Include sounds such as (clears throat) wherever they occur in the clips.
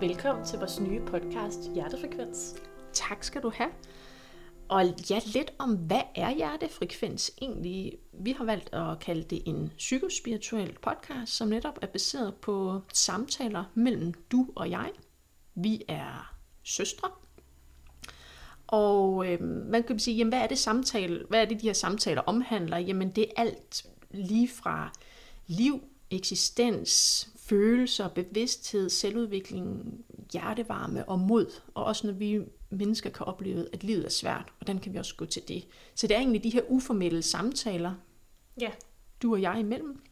Velkommen til vores nye podcast Hjertefrekvens. Tak skal du have. Og ja, lidt om, hvad er hjertefrekvens egentlig? Vi har valgt at kalde det en psykospirituel podcast, som netop er baseret på samtaler mellem du og jeg. Vi er søstre. Og øh, man kan sige, jamen, hvad er det samtale, hvad er det, de her samtaler omhandler? Jamen, det er alt lige fra liv, eksistens, følelser, bevidsthed, selvudvikling, hjertevarme og mod. Og også når vi mennesker kan opleve, at livet er svært, hvordan kan vi også gå til det? Så det er egentlig de her uformelle samtaler, Ja, du og jeg imellem,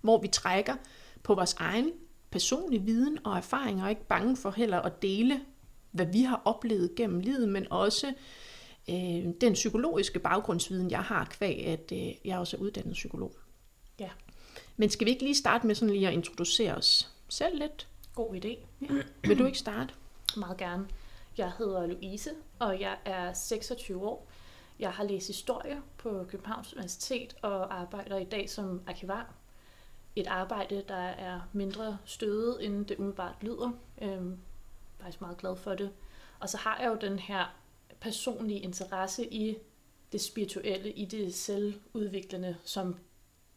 hvor vi trækker på vores egen personlige viden og erfaringer, og ikke bange for heller at dele, hvad vi har oplevet gennem livet, men også øh, den psykologiske baggrundsviden, jeg har kvæg, at øh, jeg også er uddannet psykolog. ja. Men skal vi ikke lige starte med sådan lige at introducere os selv lidt? God idé. Vil du ikke starte? Meget gerne. Jeg hedder Louise, og jeg er 26 år. Jeg har læst historie på Københavns Universitet og arbejder i dag som arkivar. Et arbejde, der er mindre stødet, end det umiddelbart lyder. Øhm, faktisk meget glad for det. Og så har jeg jo den her personlige interesse i det spirituelle, i det selvudviklende, som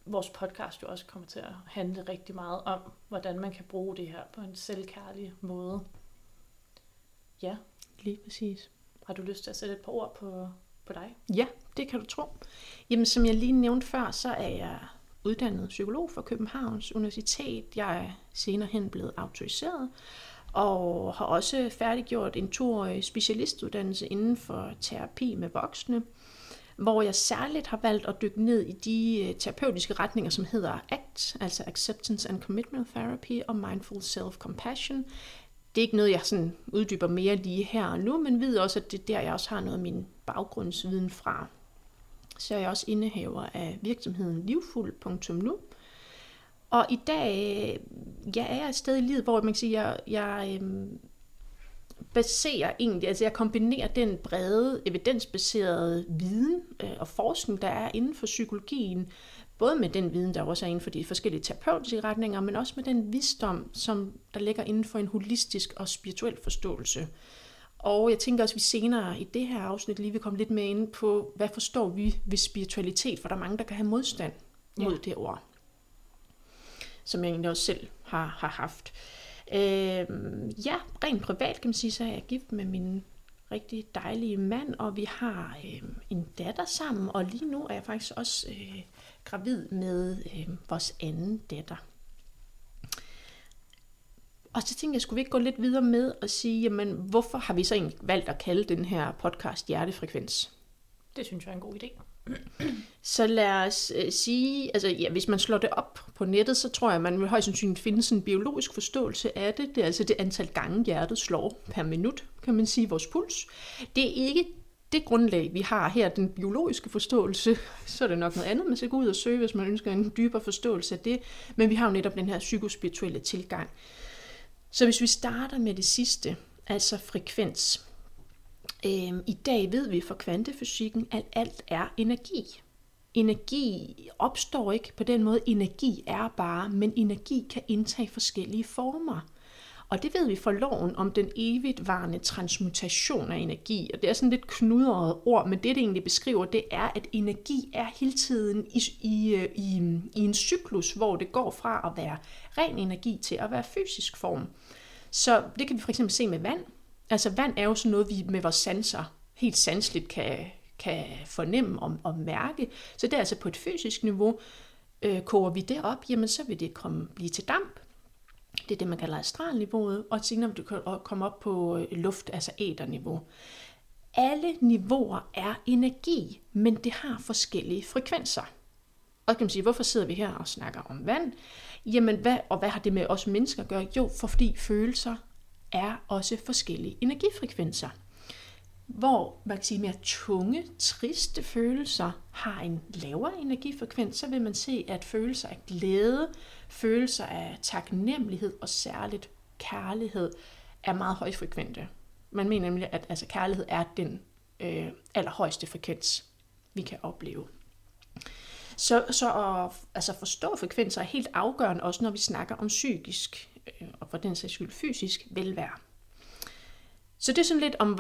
vores podcast jo også kommer til at handle rigtig meget om, hvordan man kan bruge det her på en selvkærlig måde. Ja, Lige præcis. har du lyst til at sætte et par ord på, på dig? Ja, det kan du tro. Jamen, som jeg lige nævnte før, så er jeg uddannet psykolog fra Københavns Universitet. Jeg er senere hen blevet autoriseret, og har også færdiggjort en toårig specialistuddannelse inden for terapi med voksne, hvor jeg særligt har valgt at dykke ned i de øh, terapeutiske retninger, som hedder ACT, altså Acceptance and Commitment Therapy og Mindful Self-Compassion. Det er ikke noget, jeg sådan uddyber mere lige her og nu, men ved også, at det er der, jeg også har noget af min baggrundsviden fra. Så er jeg også indehaver af virksomheden livfuld.nu. Og i dag øh, ja, er jeg et sted i livet, hvor man kan sige, jeg, jeg øhm, baserer egentlig, altså jeg kombinerer den brede, evidensbaserede viden øh, og forskning, der er inden for psykologien, både med den viden, der også er inden for de forskellige terapeutiske retninger, men også med den visdom, som der ligger inden for en holistisk og spirituel forståelse. Og jeg tænker også, at vi senere i det her afsnit lige vil komme lidt mere ind på, hvad forstår vi ved spiritualitet, for der er mange, der kan have modstand mod Ja. det ord, som jeg egentlig også selv har, har haft. Øh, Øhm, ja, rent privat kan man sige, så er jeg gift med min rigtig dejlige mand, og vi har øh, en datter sammen, og lige nu er jeg faktisk også øh, gravid med øh, vores anden datter. Og så tænkte jeg, skulle vi ikke gå lidt videre med at sige, jamen, hvorfor har vi så egentlig valgt at kalde den her podcast Hjertefrekvens? Det synes jeg er en god idé. Så lad os øh, sige, altså ja, hvis man slår det op på nettet, så tror jeg, man vil højst sandsynligt finde sådan en biologisk forståelse af det. Det er altså det antal gange hjertet slår per minut, kan man sige, vores puls. Det er ikke det grundlag, vi har her, den biologiske forståelse, (laughs) så er det nok noget andet, man skal gå ud og søge, hvis man ønsker en dybere forståelse af det. Men vi har jo netop den her psykospirituelle tilgang. Så hvis vi starter med det sidste, altså frekvens. Øhm, I dag ved vi fra kvantefysikken, at alt er energi. Energi opstår ikke på den måde, energi er bare, men energi kan indtage forskellige former. Og det ved vi fra loven om den evigt varende transmutation af energi. Og det er sådan lidt knudret ord, men det, det egentlig beskriver, det er, at energi er hele tiden i, i, øh, i, i en cyklus, hvor det går fra at være ren energi til at være fysisk form. Så det kan vi for eksempel se med vand. Altså vand er jo sådan noget, vi med vores sanser helt sansligt kan, kan fornemme og, og mærke. Så det er altså på et fysisk niveau. Øh, koger vi det op, jamen så vil det komme, blive til damp. Det er det, man kalder astralniveauet, og senere om du kan komme op på øh, luft, altså æterniveau. Alle niveauer er energi, men det har forskellige frekvenser. Og kan man sige, hvorfor sidder vi her og snakker om vand? Jamen, hvad, og hvad har det med os mennesker at gøre? Jo, for fordi følelser er også forskellige energifrekvenser. Hvor man kan sige mere tunge, triste følelser har en lavere energifrekvens, så vil man se, at følelser af glæde, følelser af taknemmelighed og særligt kærlighed er meget højfrekvente. Man mener nemlig, at altså, kærlighed er den øh, allerhøjeste frekvens, vi kan opleve. Så, så at altså forstå frekvenser er helt afgørende, også når vi snakker om psykisk Øh, og for den sags skyld fysisk velvære. Så det er sådan lidt om,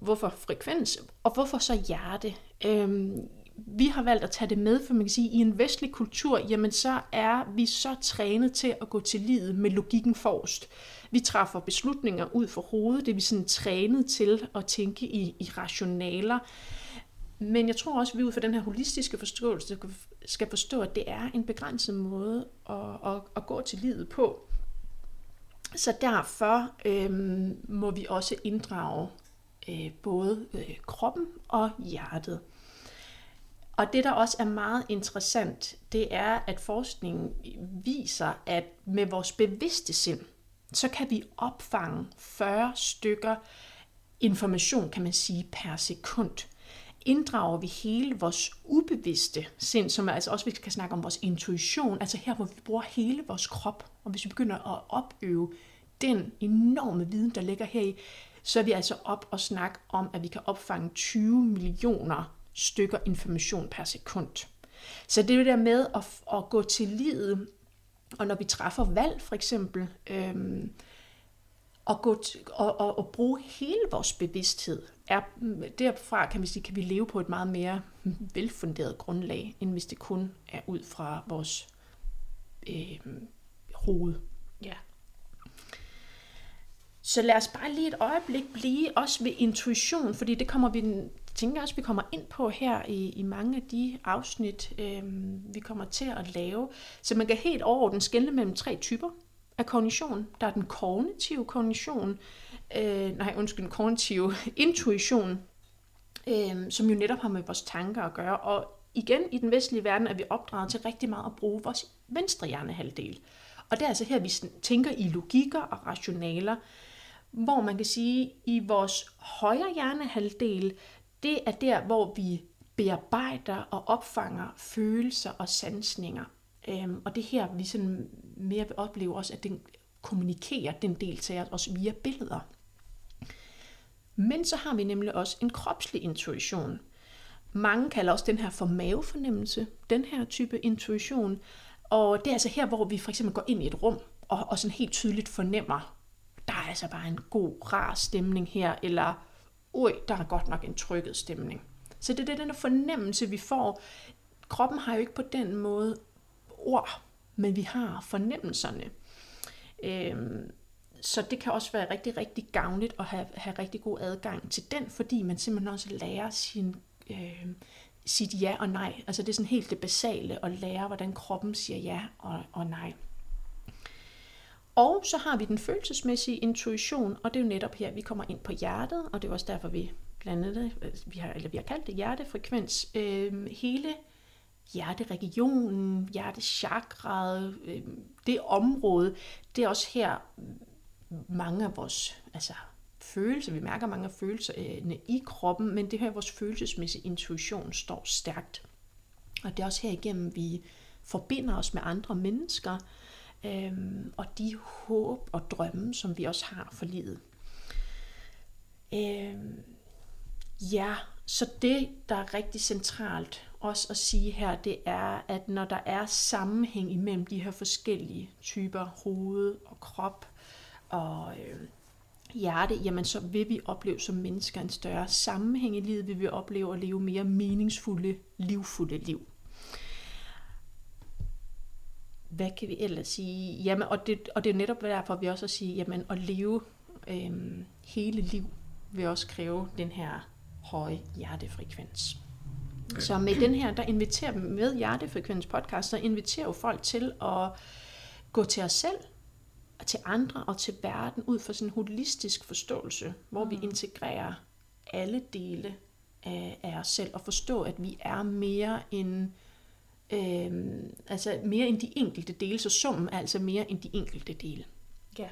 hvorfor frekvens, og hvorfor så hjerte. Øhm, vi har valgt at tage det med, for man kan sige, at i en vestlig kultur, jamen så er vi så trænet til at gå til livet med logikken forrest. Vi træffer beslutninger ud for hovedet, det er vi sådan trænet til at tænke i, i rationaler. Men jeg tror også, at vi ud fra den her holistiske forståelse skal forstå, at det er en begrænset måde at, at, at gå til livet på. Så derfor øh, må vi også inddrage øh, både øh, kroppen og hjertet. Og det, der også er meget interessant, det er, at forskningen viser, at med vores bevidste sind, så kan vi opfange 40 stykker information, kan man sige, per sekund. Inddrager vi hele vores ubevidste sind, som er altså også, vi kan snakke om vores intuition, altså her, hvor vi bruger hele vores krop, og hvis vi begynder at opøve den enorme viden, der ligger her i, så er vi altså op og snakke om, at vi kan opfange 20 millioner stykker information per sekund. Så det er jo der med at, at gå til livet, og når vi træffer valg for eksempel, øhm, og, gå t- og, og, og bruge hele vores bevidsthed, er, derfra kan vi, sige, kan vi leve på et meget mere velfunderet grundlag, end hvis det kun er ud fra vores øh, hoved. Ja. Så lad os bare lige et øjeblik blive også ved intuition, fordi det kommer vi tænker også, vi kommer ind på her i, i mange af de afsnit, øh, vi kommer til at lave. Så man kan helt overordnet skelne mellem tre typer af kognition. Der er den kognitive kognition, øh, nej undskyld, den kognitive (laughs) intuition, øh, som jo netop har med vores tanker at gøre. Og igen, i den vestlige verden er vi opdraget til rigtig meget at bruge vores venstre hjernehalvdel. Og det er altså her, vi tænker i logikker og rationaler, hvor man kan sige, at i vores højre hjernehalvdel, det er der, hvor vi bearbejder og opfanger følelser og sansninger. Øhm, og det her, vi sådan mere vil opleve også, at den kommunikerer den del til os via billeder. Men så har vi nemlig også en kropslig intuition. Mange kalder også den her for mavefornemmelse, den her type intuition. Og det er altså her, hvor vi for eksempel går ind i et rum og, og sådan helt tydeligt fornemmer, der er altså bare en god, rar stemning her, eller oj, der er godt nok en trykket stemning. Så det er den fornemmelse, vi får. Kroppen har jo ikke på den måde ord, men vi har fornemmelserne. Øhm, så det kan også være rigtig, rigtig gavnligt at have, have rigtig god adgang til den, fordi man simpelthen også lærer sin, øh, sit ja og nej. Altså det er sådan helt det basale at lære, hvordan kroppen siger ja og, og nej. Og så har vi den følelsesmæssige intuition, og det er jo netop her, vi kommer ind på hjertet, og det er også derfor, vi blandt andet, øh, vi har, eller vi har kaldt det hjertefrekvens. Øh, hele hjerteregionen, hjertechakraet, øh, det område, det er også her mange af vores altså, følelser, vi mærker mange af følelserne i kroppen, men det her vores følelsesmæssige intuition står stærkt. Og det er også her igennem, vi forbinder os med andre mennesker, øh, og de håb og drømme, som vi også har for livet. Øh, ja, så det, der er rigtig centralt også at sige her, det er, at når der er sammenhæng imellem de her forskellige typer hoved og krop og øh, hjerte, jamen så vil vi opleve som mennesker en større sammenhæng i livet, vi vil opleve at leve mere meningsfulde, livfulde liv hvad kan vi ellers sige? Jamen, og, det, og det er netop derfor, vi også at sige, jamen at leve øh, hele liv vil også kræve den her høje hjertefrekvens. Så med den her, der inviterer vi med Hjertefrekvens podcast, så inviterer jo folk til at gå til os selv, og til andre og til verden ud fra sådan en holistisk forståelse, hvor mm. vi integrerer alle dele af, af os selv og forstå, at vi er mere end øh, altså mere end de enkelte dele, så summen er altså mere end de enkelte dele. Ja,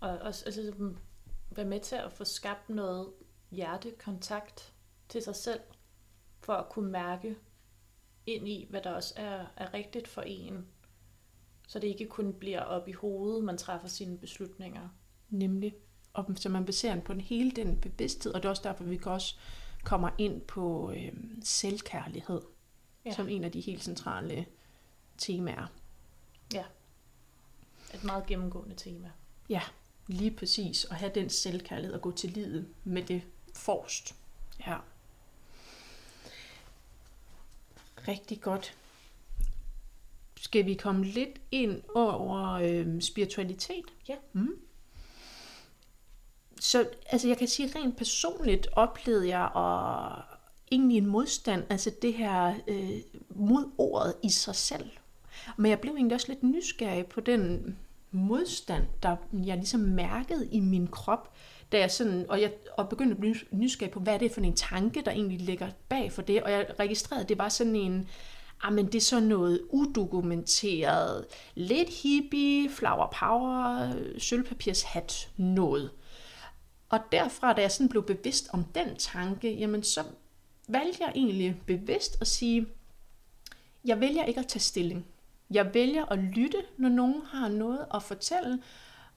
og også altså, være med til at få skabt noget hjertekontakt til sig selv, for at kunne mærke ind i, hvad der også er, er rigtigt for en. Så det ikke kun bliver op i hovedet, man træffer sine beslutninger. Nemlig. Og så man baserer på den hele den bevidsthed, og det er også derfor, vi også kommer ind på øh, selvkærlighed ja. som en af de helt centrale temaer. Ja, et meget gennemgående tema. Ja, lige præcis. Og have den selvkærlighed og gå til livet med det forrest. Ja. Rigtig godt. Skal vi komme lidt ind over øh, spiritualitet? Ja. Mm. Så altså, jeg kan sige, rent personligt oplevede jeg og egentlig en modstand, altså det her øh, mod ordet i sig selv. Men jeg blev egentlig også lidt nysgerrig på den modstand, der jeg ligesom mærkede i min krop, da jeg sådan, og jeg og begyndte at blive nysgerrig på, hvad er det for en tanke, der egentlig ligger bag for det, og jeg registrerede, at det var sådan en, ah, men det er sådan noget udokumenteret, lidt hippie, flower power, sølvpapirshat noget. Og derfra, da jeg sådan blev bevidst om den tanke, jamen så valgte jeg egentlig bevidst at sige, jeg vælger ikke at tage stilling. Jeg vælger at lytte, når nogen har noget at fortælle,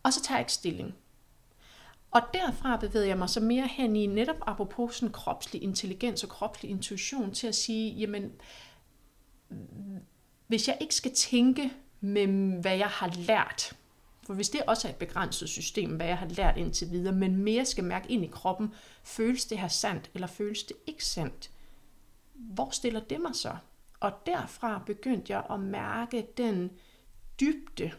og så tager jeg ikke stilling. Og derfra bevæger jeg mig så mere hen i netop apropos sådan kropslig intelligens og kropslig intuition til at sige, jamen, hvis jeg ikke skal tænke med, hvad jeg har lært, for hvis det også er et begrænset system, hvad jeg har lært indtil videre, men mere skal mærke ind i kroppen, føles det her sandt, eller føles det ikke sandt? Hvor stiller det mig så? Og derfra begyndte jeg at mærke den dybde,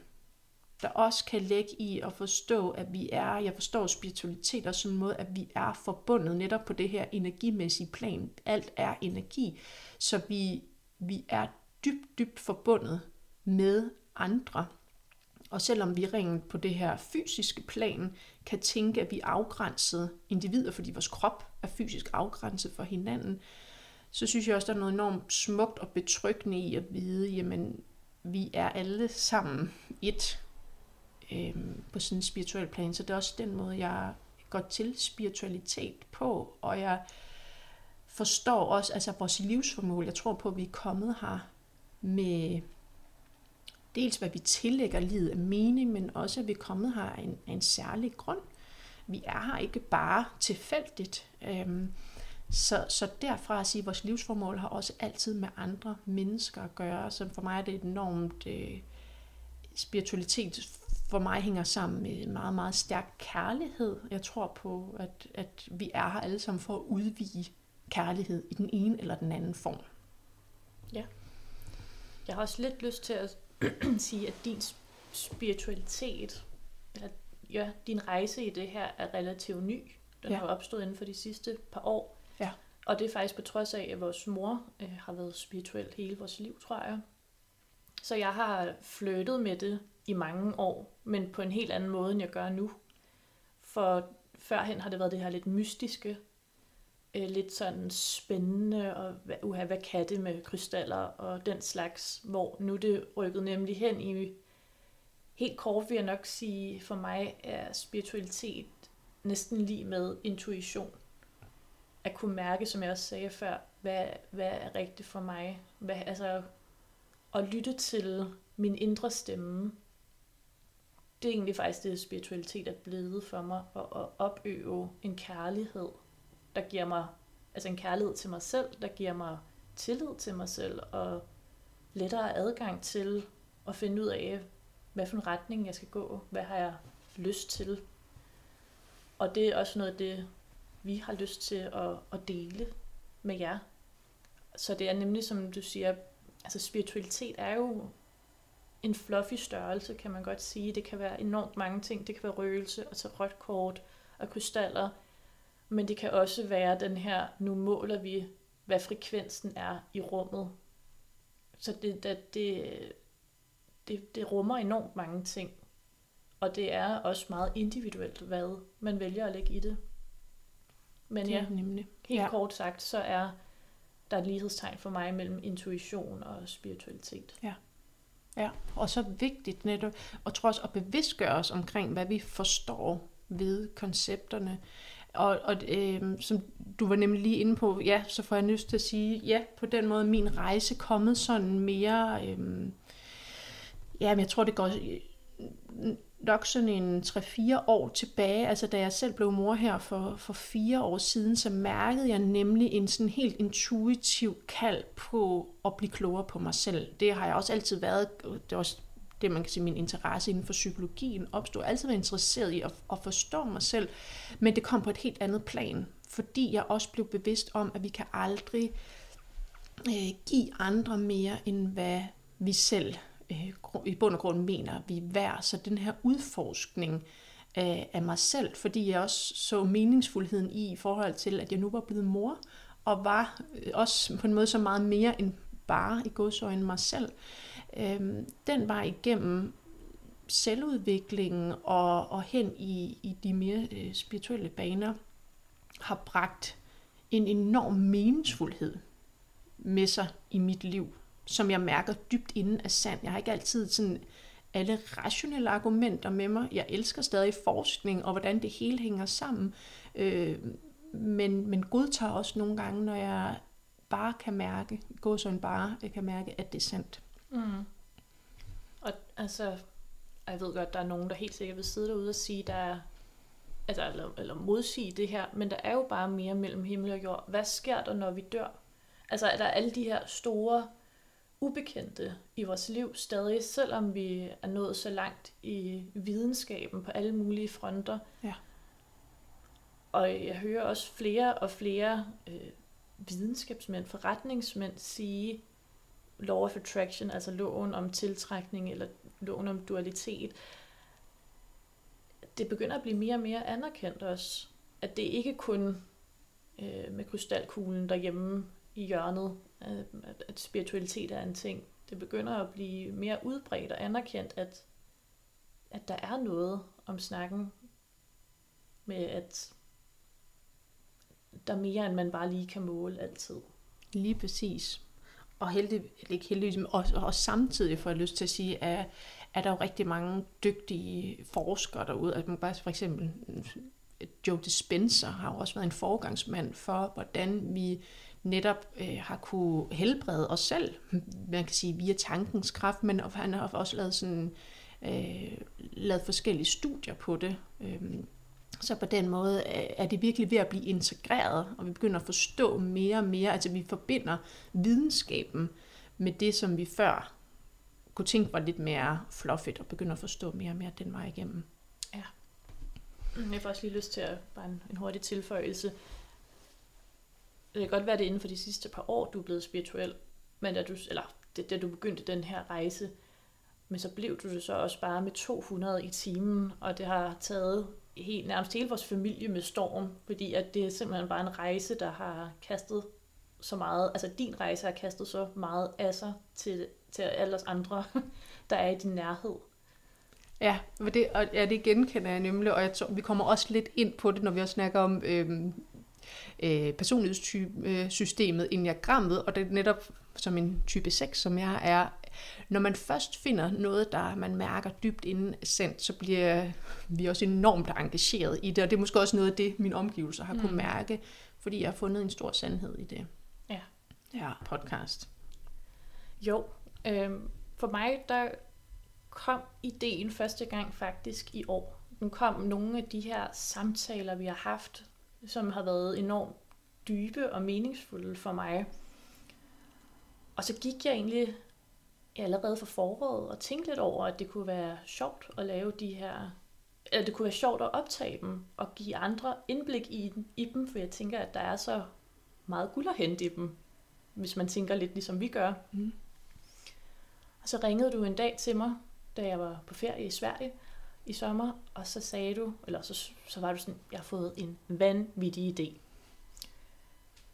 der også kan lægge i at forstå, at vi er, jeg forstår spiritualitet og sådan en måde, at vi er forbundet netop på det her energimæssige plan. Alt er energi, så vi, vi er dybt, dybt forbundet med andre. Og selvom vi rent på det her fysiske plan kan tænke, at vi er afgrænsede individer, fordi vores krop er fysisk afgrænset for hinanden, så synes jeg også, der er noget enormt smukt og betryggende i at vide, jamen, vi er alle sammen et øhm, på sådan en spirituel plan. Så det er også den måde, jeg går til spiritualitet på, og jeg forstår også altså vores livsformål. Jeg tror på, at vi er kommet her med dels hvad vi tillægger livet af mening, men også at vi er kommet her af en, af en særlig grund. Vi er her ikke bare tilfældigt. Øhm, så, så derfra at sige, at vores livsformål har også altid med andre mennesker at gøre. Så for mig er det et enormt øh, spiritualitet for mig hænger sammen med meget, meget stærk kærlighed. Jeg tror på, at, at vi er her alle sammen for at udvige kærlighed i den ene eller den anden form. Ja. Jeg har også lidt lyst til at (clears throat) sige, at din spiritualitet, eller ja, din rejse i det her er relativt ny. Den ja. har opstået inden for de sidste par år. Ja. Og det er faktisk på trods af, at vores mor øh, har været spirituel hele vores liv, tror jeg. Så jeg har flyttet med det i mange år, men på en helt anden måde, end jeg gør nu. For førhen har det været det her lidt mystiske, øh, lidt sådan spændende, og uha, hvad kan det med krystaller og den slags, hvor nu det rykket nemlig hen i, helt kort vil jeg nok sige, for mig er spiritualitet næsten lige med intuition. At kunne mærke, som jeg også sagde før, hvad, hvad er rigtigt for mig. Hvad, altså, at lytte til min indre stemme, det er egentlig faktisk det, spiritualitet er blevet for mig, at, at opøve en kærlighed, der giver mig, altså en kærlighed til mig selv, der giver mig tillid til mig selv, og lettere adgang til at finde ud af, hvad for en retning jeg skal gå, hvad har jeg lyst til. Og det er også noget af det, vi har lyst til at, at dele med jer. Så det er nemlig, som du siger, altså spiritualitet er jo en fluffy størrelse, kan man godt sige. Det kan være enormt mange ting. Det kan være røgelse og så rødt kort og krystaller. Men det kan også være den her, nu måler vi, hvad frekvensen er i rummet. Så det, det, det, det, det rummer enormt mange ting. Og det er også meget individuelt, hvad man vælger at lægge i det. Men det ja, nemlig. helt ja. kort sagt, så er der et lighedstegn for mig mellem intuition og spiritualitet. Ja. Ja, og så vigtigt netop, og tror også at bevidstgøre os omkring, hvad vi forstår ved koncepterne. Og, og øh, som du var nemlig lige inde på, ja, så får jeg lyst til at sige, ja, på den måde min rejse kommet sådan mere, øh, ja, men jeg tror det går nok sådan en 3-4 år tilbage, altså da jeg selv blev mor her for, for fire år siden, så mærkede jeg nemlig en sådan helt intuitiv kald på at blive klogere på mig selv. Det har jeg også altid været, det er også det, man kan sige, min interesse inden for psykologien opstod. Jeg har altid været interesseret i at, at forstå mig selv, men det kom på et helt andet plan, fordi jeg også blev bevidst om, at vi kan aldrig øh, give andre mere, end hvad vi selv øh, i bund og grund mener, vi er værd. Så den her udforskning af, af mig selv, fordi jeg også så meningsfuldheden i, i forhold til, at jeg nu var blevet mor, og var øh, også på en måde så meget mere end bare i godsøjne mig selv. Øhm, den var igennem selvudviklingen og, og hen i, i de mere øh, spirituelle baner, har bragt en enorm meningsfuldhed med sig i mit liv, som jeg mærker dybt inden er sand. Jeg har ikke altid sådan alle rationelle argumenter med mig. Jeg elsker stadig forskning og hvordan det hele hænger sammen. Øh, men, men godtager også nogle gange, når jeg bare kan mærke, gå sådan bare, jeg kan mærke, at det er sandt. Mm. Og altså, jeg ved godt, der er nogen, der helt sikkert vil sidde derude og sige, der er, altså, eller, eller modsige det her, men der er jo bare mere mellem himmel og jord. Hvad sker der, når vi dør? Altså, er der alle de her store ubekendte i vores liv stadig, selvom vi er nået så langt i videnskaben på alle mulige fronter. Ja. Og jeg hører også flere og flere øh, videnskabsmænd, forretningsmænd sige, law of attraction, altså loven om tiltrækning eller loven om dualitet, det begynder at blive mere og mere anerkendt også. At det ikke kun øh, med krystalkuglen derhjemme i hjørnet, at, at spiritualitet er en ting. Det begynder at blive mere udbredt og anerkendt, at, at der er noget om snakken med, at der er mere, end man bare lige kan måle altid. Lige præcis. Og heldig, ikke heldigvis, og, og samtidig får jeg lyst til at sige, at er der jo rigtig mange dygtige forskere derude. At man bare for eksempel Joe Dispenza har jo også været en forgangsmand for, hvordan vi netop øh, har kunne helbrede os selv, man kan sige via tankens kraft, men han har også lavet sådan øh, lavet forskellige studier på det. Øh, så på den måde øh, er det virkelig ved at blive integreret, og vi begynder at forstå mere og mere, altså vi forbinder videnskaben med det, som vi før kunne tænke var lidt mere fluffigt, og begynder at forstå mere og mere den vej igennem. Ja. Mm, jeg får også lige lyst til at bare en, en hurtig tilføjelse. Det kan godt være, det inden for de sidste par år, du er blevet spirituel, men da du, eller da du begyndte den her rejse, men så blev du det så også bare med 200 i timen, og det har taget helt, nærmest hele vores familie med storm, fordi at det er simpelthen bare en rejse, der har kastet så meget, altså din rejse har kastet så meget af sig til, til alle os andre, (laughs) der er i din nærhed. Ja, det, og ja, det genkender jeg nemlig, og jeg tror, vi kommer også lidt ind på det, når vi også snakker om øhm, øh, personlighedssystemet, enagrammet, og det er netop som en type 6, som jeg er, når man først finder noget, der man mærker dybt inden sendt, så bliver vi også enormt engageret i det, og det er måske også noget af det, mine omgivelser har mm. kunne mærke, fordi jeg har fundet en stor sandhed i det. Ja. Ja, podcast. Jo, øh, for mig, der kom ideen første gang faktisk i år. Den kom nogle af de her samtaler, vi har haft, som har været enormt dybe og meningsfulde for mig. Og så gik jeg egentlig allerede for foråret og tænkte lidt over, at det kunne være sjovt at lave de her, at det kunne være sjovt at optage dem og give andre indblik i, i dem, for jeg tænker, at der er så meget guld at hente i dem, hvis man tænker lidt ligesom vi gør. Mm. Og så ringede du en dag til mig, da jeg var på ferie i Sverige i sommer, og så sagde du, eller så, så var du sådan, jeg har fået en vanvittig idé.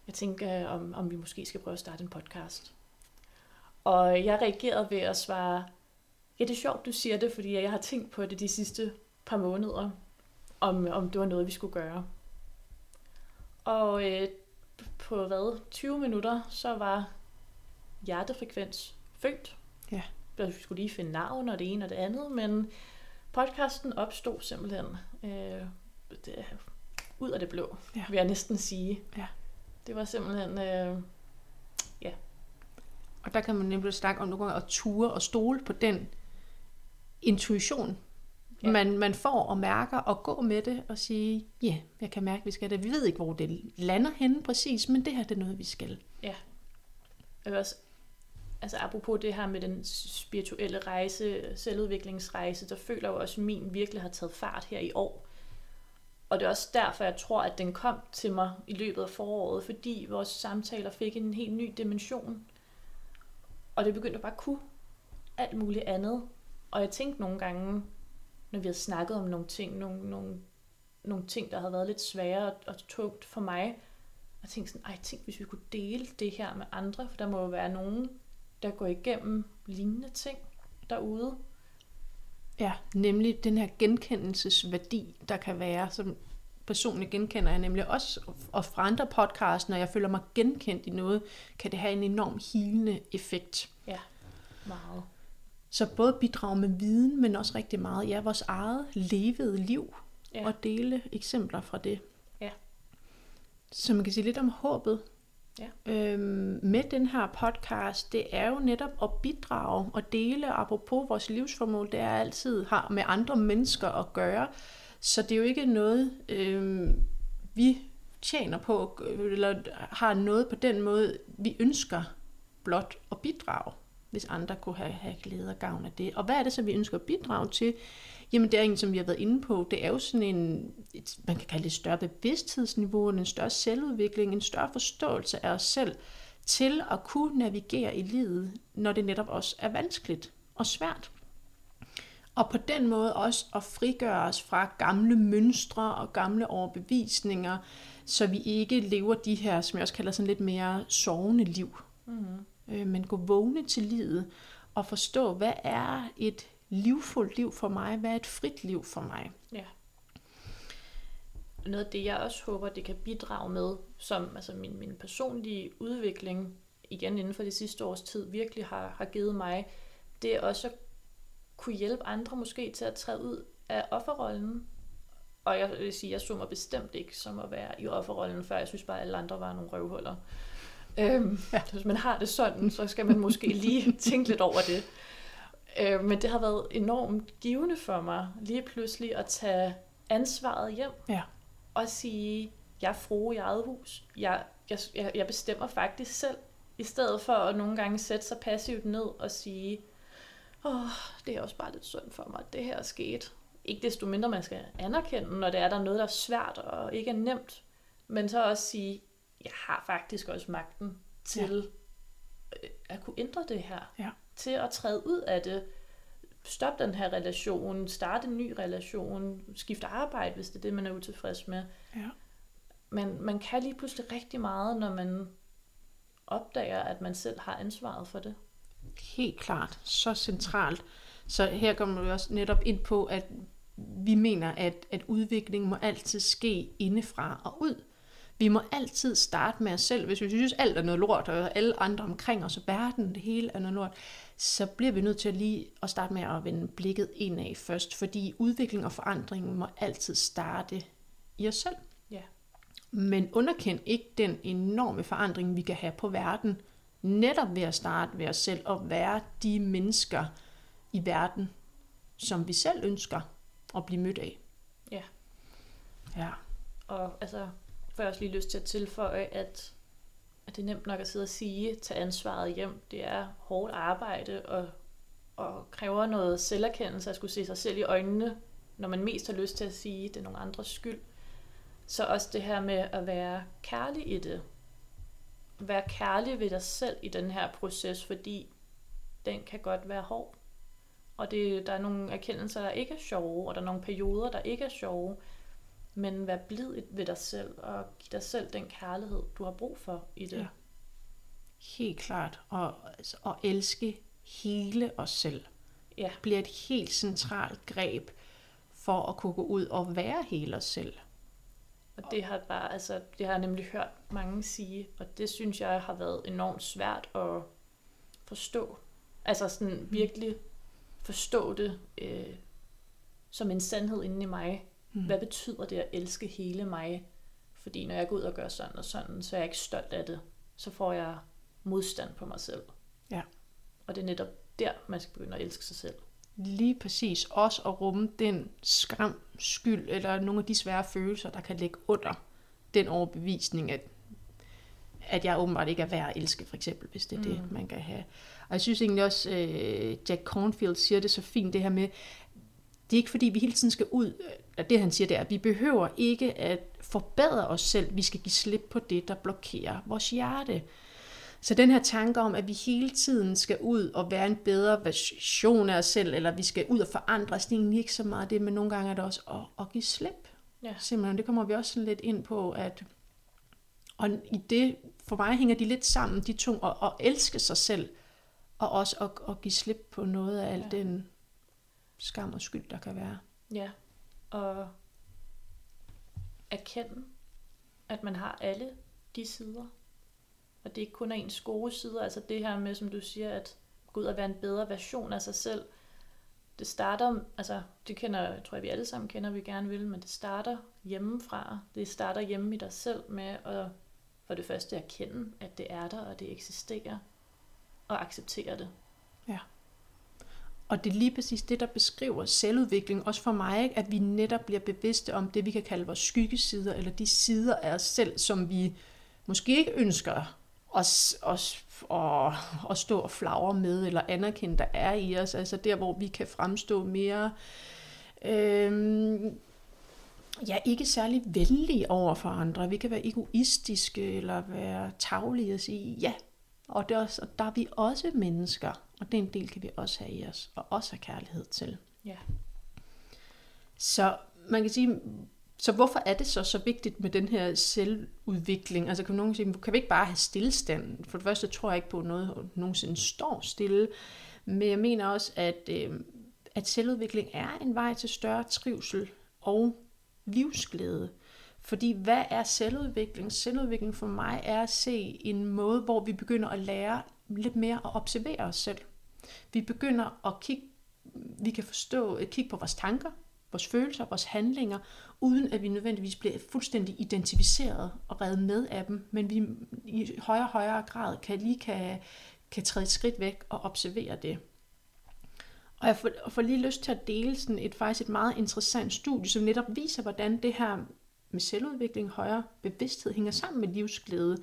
Jeg tænker, om, om vi måske skal prøve at starte en podcast. Og jeg reagerede ved at svare, ja, det er sjovt, du siger det, fordi jeg har tænkt på det de sidste par måneder, om, om det var noget, vi skulle gøre. Og øh, på hvad, 20 minutter, så var hjertefrekvens født. Ja. Vi skulle lige finde navn og det ene og det andet, men podcasten opstod simpelthen øh, det, ud af det blå, ja. vil jeg næsten sige. Ja. Det var simpelthen, øh, ja, og der kan man nemlig snakke om nogle gange at ture og stole på den intuition, ja. man, man får og mærker, og gå med det og sige, ja, yeah, jeg kan mærke, at vi skal det. Vi ved ikke, hvor det lander henne præcis, men det her det er noget, vi skal. Ja. Jeg vil også altså apropos det her med den spirituelle rejse, selvudviklingsrejse, der føler jeg jo også, at min virkelig har taget fart her i år. Og det er også derfor, jeg tror, at den kom til mig i løbet af foråret, fordi vores samtaler fik en helt ny dimension. Og det begyndte bare at kunne alt muligt andet. Og jeg tænkte nogle gange, når vi havde snakket om nogle ting, nogle, nogle, nogle ting, der havde været lidt svære og, og tungt for mig, og tænkte sådan, ej, tænk, hvis vi kunne dele det her med andre, for der må jo være nogen, der går igennem lignende ting derude. Ja, nemlig den her genkendelsesværdi, der kan være, som personligt genkender jeg nemlig også, og fra andre podcasts, når jeg føler mig genkendt i noget, kan det have en enorm hilende effekt. Ja, meget. Så både bidrage med viden, men også rigtig meget, ja, vores eget levede liv, ja. og dele eksempler fra det. Ja. Så man kan sige lidt om håbet. Ja. Øhm, med den her podcast, det er jo netop at bidrage og dele, apropos vores livsformål, det er altid har med andre mennesker at gøre. Så det er jo ikke noget, øhm, vi tjener på, eller har noget på den måde, vi ønsker blot at bidrage, hvis andre kunne have, have glæde og gavn af det. Og hvad er det så, vi ønsker at bidrage til? Jamen det er en, som vi har været inde på, det er jo sådan en, et, man kan kalde det et større bevidsthedsniveau, en større selvudvikling, en større forståelse af os selv, til at kunne navigere i livet, når det netop også er vanskeligt og svært. Og på den måde også at frigøre os fra gamle mønstre og gamle overbevisninger, så vi ikke lever de her, som jeg også kalder sådan lidt mere sovende liv. Mm-hmm. Øh, men gå vågne til livet og forstå, hvad er et livfuldt liv for mig? Hvad er et frit liv for mig? Ja. Noget af det, jeg også håber, det kan bidrage med, som altså min, min personlige udvikling, igen inden for det sidste års tid, virkelig har, har givet mig, det er også at kunne hjælpe andre måske til at træde ud af offerrollen. Og jeg vil sige, jeg så mig bestemt ikke som at være i offerrollen, før jeg synes bare, at alle andre var nogle røvhuller. Øhm, ja. Hvis man har det sådan, så skal man måske lige (laughs) tænke lidt over det. Øh, men det har været enormt givende for mig lige pludselig at tage ansvaret hjem. Ja. Og sige, jeg er fru i eget hus. Jeg, jeg, jeg bestemmer faktisk selv. I stedet for at nogle gange sætte sig passivt ned og sige, åh, oh, det er også bare lidt synd for mig, at det her er sket. Ikke desto mindre, man skal anerkende, når det er der er noget, der er svært og ikke er nemt. Men så også sige, jeg har faktisk også magten til ja. at kunne ændre det her. Ja til at træde ud af det. Stop den her relation, starte en ny relation, skifte arbejde, hvis det er det, man er utilfreds med. Ja. Men man kan lige pludselig rigtig meget, når man opdager, at man selv har ansvaret for det. Helt klart. Så centralt. Så her kommer vi også netop ind på, at vi mener, at, at udvikling må altid ske indefra og ud. Vi må altid starte med os selv. Hvis vi synes, alt er noget lort, og alle andre omkring os, og verden, det hele er noget lort, så bliver vi nødt til at lige at starte med at vende blikket indad først, fordi udvikling og forandring må altid starte i os selv. Ja. Men underkend ikke den enorme forandring, vi kan have på verden, netop ved at starte ved os selv og være de mennesker i verden, som vi selv ønsker at blive mødt af. Ja. Ja. Og altså, får jeg også lige lyst til at tilføje, at at det er nemt nok at sidde og sige, tage ansvaret hjem. Det er hårdt arbejde og, og kræver noget selverkendelse at skulle se sig selv i øjnene, når man mest har lyst til at sige, at det er nogle andres skyld. Så også det her med at være kærlig i det. Vær kærlig ved dig selv i den her proces, fordi den kan godt være hård. Og det, der er nogle erkendelser, der ikke er sjove, og der er nogle perioder, der ikke er sjove. Men vær blid ved dig selv, og giv dig selv den kærlighed, du har brug for i det. Ja. Helt klart. Og, altså, og elske hele os selv. Ja. Bliver et helt centralt greb for at kunne gå ud og være hele os selv. Og det har bare, altså, det har jeg nemlig hørt mange sige, og det synes jeg har været enormt svært at forstå. Altså sådan mm. virkelig forstå det øh, som en sandhed inde i mig, Mm. Hvad betyder det at elske hele mig? Fordi når jeg går ud og gør sådan og sådan, så er jeg ikke stolt af det. Så får jeg modstand på mig selv. Ja. Og det er netop der, man skal begynde at elske sig selv. Lige præcis. Også at rumme den skam, skyld eller nogle af de svære følelser, der kan ligge under den overbevisning, at at jeg åbenbart ikke er værd at elske, for eksempel, hvis det er mm. det, man kan have. Og jeg synes egentlig også, øh, Jack Cornfield siger det så fint, det her med, det er ikke fordi, vi hele tiden skal ud, at det han siger, det er, at vi behøver ikke at forbedre os selv, vi skal give slip på det, der blokerer vores hjerte. Så den her tanke om, at vi hele tiden skal ud og være en bedre version af os selv, eller vi skal ud og forandre os, det er egentlig ikke så meget det, men nogle gange er det også at, at give slip. Ja. Simpelthen, det kommer vi også lidt ind på, at og i det, for mig hænger de lidt sammen, de to, at, at elske sig selv, og også at, at give slip på noget af al ja. den skam og skyld, der kan være. Ja, og erkende, at man har alle de sider. Og det ikke kun er ens gode sider. Altså det her med, som du siger, at gå ud og være en bedre version af sig selv. Det starter, altså det kender, tror jeg vi alle sammen kender, vi gerne vil, men det starter hjemmefra. Det starter hjemme i dig selv med at for det første erkende, at det er der, og det eksisterer, og acceptere det. Ja. Og det er lige præcis det, der beskriver selvudvikling, også for mig, ikke? at vi netop bliver bevidste om det, vi kan kalde vores skyggesider, eller de sider af os selv, som vi måske ikke ønsker os, os at, at stå og flagre med, eller anerkende, der er i os. Altså der, hvor vi kan fremstå mere Øh, ja, ikke særlig venlige over for andre. Vi kan være egoistiske eller være tavlige og sige ja. Og, det er også, og der er vi også mennesker, og den del kan vi også have i os, og også have kærlighed til. Ja. Så man kan sige, så hvorfor er det så så vigtigt med den her selvudvikling? Altså kan nogen sige, kan vi ikke bare have stillestand? For det første tror jeg ikke på, at noget nogensinde står stille. Men jeg mener også, at, øh, at selvudvikling er en vej til større trivsel og livsglæde. Fordi hvad er selvudvikling? Selvudvikling for mig er at se en måde, hvor vi begynder at lære lidt mere at observere os selv. Vi begynder at kigge, vi kan forstå, at kigge på vores tanker, vores følelser, vores handlinger, uden at vi nødvendigvis bliver fuldstændig identificeret og reddet med af dem, men vi i højere og højere grad kan lige kan, kan træde et skridt væk og observere det. Og jeg får, får lige lyst til at dele sådan et, faktisk et meget interessant studie, som netop viser, hvordan det her med selvudvikling, højere bevidsthed hænger sammen med livsglæde.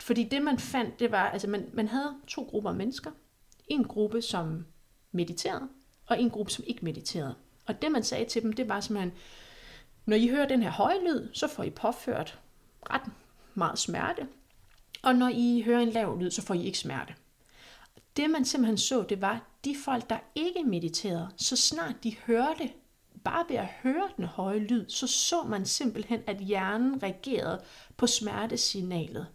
Fordi det man fandt, det var, altså man, man havde to grupper af mennesker. En gruppe, som mediterede, og en gruppe, som ikke mediterede. Og det man sagde til dem, det var simpelthen, når I hører den her høje lyd, så får I påført ret meget smerte. Og når I hører en lav lyd, så får I ikke smerte. Det man simpelthen så, det var, de folk, der ikke mediterede, så snart de hørte, bare ved at høre den høje lyd, så så man simpelthen, at hjernen reagerede på smertesignalet.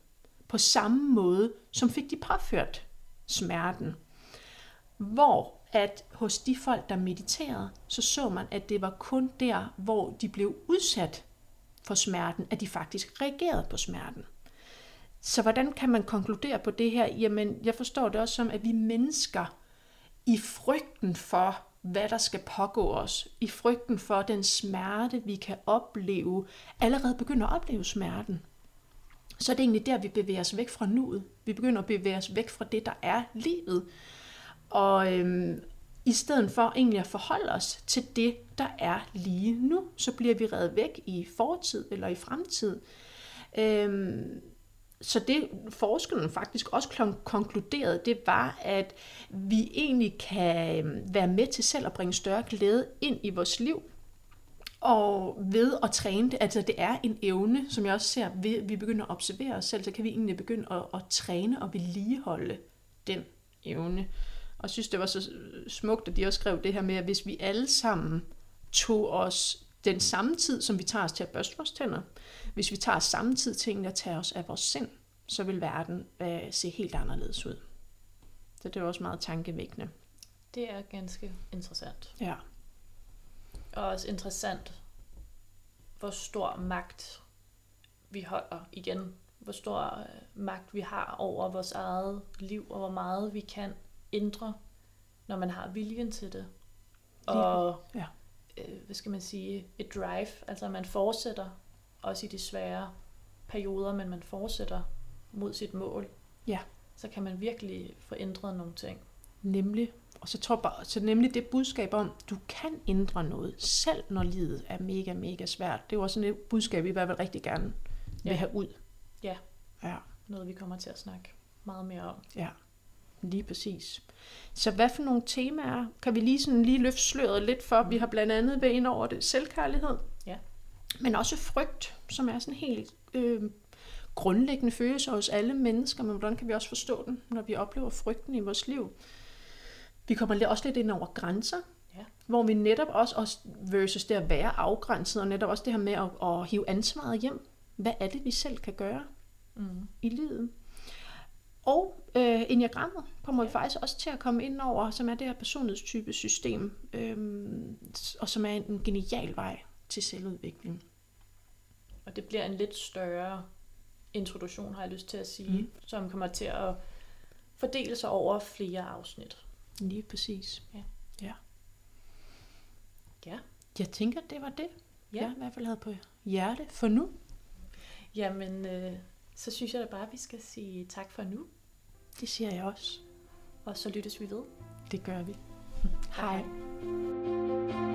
På samme måde, som fik de påført smerten. Hvor at hos de folk, der mediterede, så så man, at det var kun der, hvor de blev udsat for smerten, at de faktisk reagerede på smerten. Så hvordan kan man konkludere på det her? Jamen, jeg forstår det også som, at vi mennesker i frygten for, hvad der skal pågå os, i frygten for den smerte, vi kan opleve, allerede begynder at opleve smerten. Så er det egentlig der, vi bevæger os væk fra nuet. Vi begynder at bevæge os væk fra det, der er livet. Og øhm, i stedet for egentlig at forholde os til det, der er lige nu, så bliver vi reddet væk i fortid eller i fremtid. Øhm, så det forskerne faktisk også konkluderede, det var, at vi egentlig kan øh, være med til selv at bringe større glæde ind i vores liv, og ved at træne det, altså det er en evne, som jeg også ser, ved at vi begynder at observere os selv, så kan vi egentlig begynde at, at træne og vedligeholde den evne. Og jeg synes, det var så smukt, at de også skrev det her med, at hvis vi alle sammen tog os den samme tid, som vi tager os til at børste vores tænder, hvis vi tager samme tid til at tage os af vores sind, så vil verden øh, se helt anderledes ud. Så det er også meget tankevækkende. Det er ganske interessant. Ja. Og også interessant, hvor stor magt vi holder igen. Hvor stor øh, magt vi har over vores eget liv, og hvor meget vi kan ændre, når man har viljen til det. Og ja. øh, hvad skal man sige, et drive, altså man fortsætter også i de svære perioder, men man fortsætter mod sit mål. Ja. Så kan man virkelig få ændret nogle ting. Nemlig. Og så tror bare, så nemlig det budskab om, du kan ændre noget, selv når livet er mega, mega svært. Det er jo også et budskab, vi i hvert fald rigtig gerne vil ja. have ud. Ja. Ja. noget, vi kommer til at snakke meget mere om. Ja, lige præcis. Så hvad for nogle temaer kan vi lige sådan lige løfte sløret lidt for? Vi har blandt andet været ind over det selvkærlighed. Ja. Men også frygt, som er sådan helt øh, grundlæggende følelse hos alle mennesker. Men hvordan kan vi også forstå den, når vi oplever frygten i vores liv? Vi kommer lidt- også lidt ind over grænser. Ja. Hvor vi netop også, også versus det at være afgrænset, og netop også det her med at, at hive ansvaret hjem. Hvad er det, vi selv kan gøre? Mm. i livet. Og øh, enagrammet kommer vi faktisk også til at komme ind over, som er det her personlighedstype system, øhm, og som er en genial vej til selvudvikling. Og det bliver en lidt større introduktion, har jeg lyst til at sige, Mm. som kommer til at fordele sig over flere afsnit. Lige præcis. Ja. ja. Ja. Jeg tænker, det var det, Ja. jeg i hvert fald havde på hjerte for nu. Jamen, øh, så synes jeg da bare, at vi skal sige tak for nu, Det siger jeg også. og så lyttes vi ved. Det gør vi. Hej. Hej.